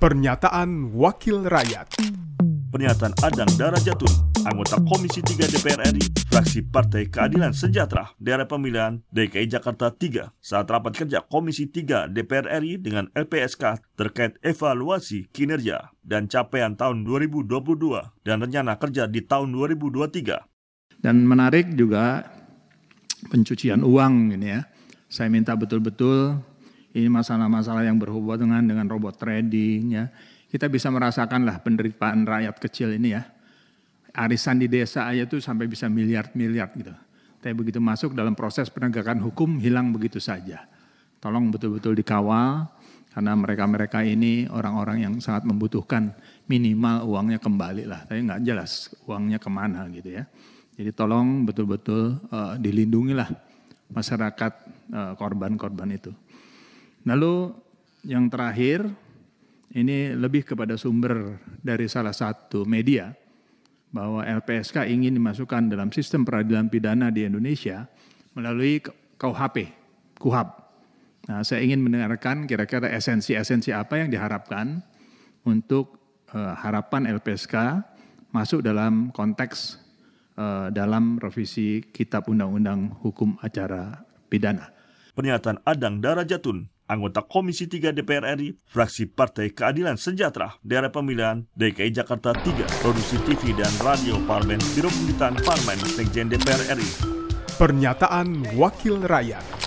Pernyataan Wakil Rakyat Pernyataan Adang Darajatun, anggota Komisi 3 DPR RI, fraksi Partai Keadilan Sejahtera, daerah pemilihan DKI Jakarta 3, saat rapat kerja Komisi 3 DPR RI dengan LPSK terkait evaluasi kinerja dan capaian tahun 2022 dan rencana kerja di tahun 2023. Dan menarik juga pencucian uang ini ya. Saya minta betul-betul ini masalah-masalah yang berhubungan dengan robot trading ya kita bisa merasakan lah penderitaan rakyat kecil ini ya. Arisan di desa aja tuh sampai bisa miliar-miliar gitu. Tapi begitu masuk dalam proses penegakan hukum hilang begitu saja. Tolong betul-betul dikawal karena mereka-mereka ini orang-orang yang sangat membutuhkan minimal uangnya kembali lah. Tapi nggak jelas uangnya ke mana gitu ya. Jadi tolong betul-betul uh, dilindungilah masyarakat uh, korban-korban itu. Lalu yang terakhir ini lebih kepada sumber dari salah satu media bahwa LPSK ingin dimasukkan dalam sistem peradilan pidana di Indonesia melalui KUHP, KUHAP. Nah, saya ingin mendengarkan kira-kira esensi-esensi apa yang diharapkan untuk uh, harapan LPSK masuk dalam konteks uh, dalam revisi Kitab Undang-Undang Hukum Acara Pidana. Pernyataan Adang Darajatun, anggota Komisi 3 DPR RI, fraksi Partai Keadilan Sejahtera, daerah pemilihan DKI Jakarta 3, produksi TV dan radio Parlemen, Biro Pemerintahan Parlemen, Sekjen DPR RI. Pernyataan Wakil Rakyat